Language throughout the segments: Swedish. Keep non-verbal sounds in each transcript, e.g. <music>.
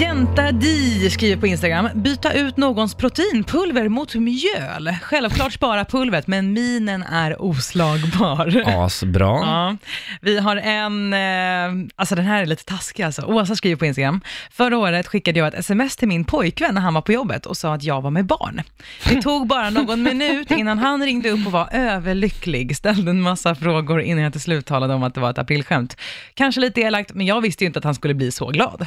Jänta Di skriver på Instagram, byta ut någons proteinpulver mot mjöl. Självklart spara pulvret, men minen är oslagbar. Asbra. Ja, vi har en, eh, alltså den här är lite taskig alltså. Åsa skriver på Instagram, förra året skickade jag ett sms till min pojkvän när han var på jobbet och sa att jag var med barn. Det tog bara någon minut innan han ringde upp och var överlycklig, ställde en massa frågor innan jag till slut talade om att det var ett aprilskämt. Kanske lite elakt, men jag visste ju inte att han skulle bli så glad.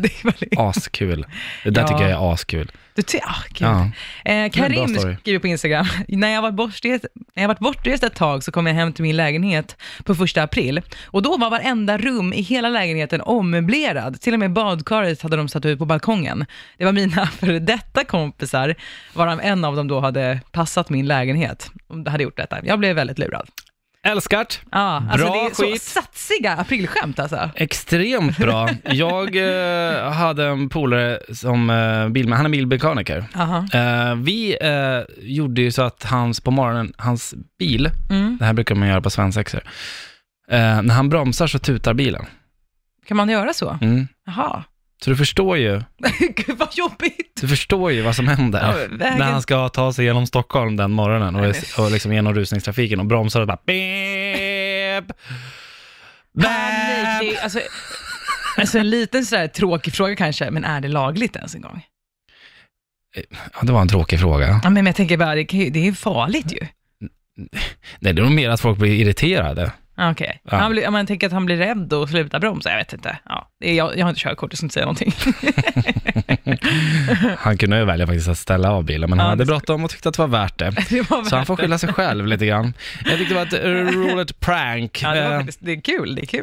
<laughs> det var det. Askul. Det där Ja. tycker jag är askul. Du ty- ah, gud. Ja. Eh, Karim skriver på Instagram, <laughs> när jag var bortrest, när jag varit bortrest ett tag så kom jag hem till min lägenhet på första april och då var varenda rum i hela lägenheten ommöblerad. Till och med badkaret hade de satt ut på balkongen. Det var mina <laughs> före detta kompisar, varav en av dem då hade passat min lägenhet. De hade gjort detta. Jag blev väldigt lurad. Älskat. Ja, alltså Bra det är så skit. satsiga aprilskämt alltså. Extremt bra. <laughs> Jag eh, hade en polare som eh, bil, han är bilmekaniker. Aha. Eh, vi eh, gjorde ju så att hans, på morgonen, hans bil, Mm. det här brukar man göra på svensexor, eh, när han bromsar så tutar bilen. Kan man göra så? Mm. Jaha. Så du förstår ju, <laughs> Gud vad jobbigt. du förstår ju vad som händer. Ja, vägen- När han ska ta sig genom Stockholm den morgonen och, och liksom genom rusningstrafiken och bromsar och bara beep, <laughs> Panik, det alltså, alltså en liten sådär tråkig fråga kanske, men är det lagligt ens en gång? Ja, det var en tråkig fråga. Ja, men jag tänker bara, det, kan ju- det är farligt ju. Nej, det är nog mer att folk blir irriterade. Ja, Okej, Ja. Han blir- om man tänker att han blir rädd och slutar bromsa, jag vet inte. Ja, det är, jag, jag har inte körkort, jag ska inte säga någonting. <laughs> Han kunde ju välja faktiskt att ställa av bilen, men han Ja, hade bråttom och tyckte att det var värt det. <laughs> det var Så han får värt skylla sig själv lite grann. Jag tyckte det var ett <laughs> roligt prank. Ja, det, var Eh, det är kul, det är kul.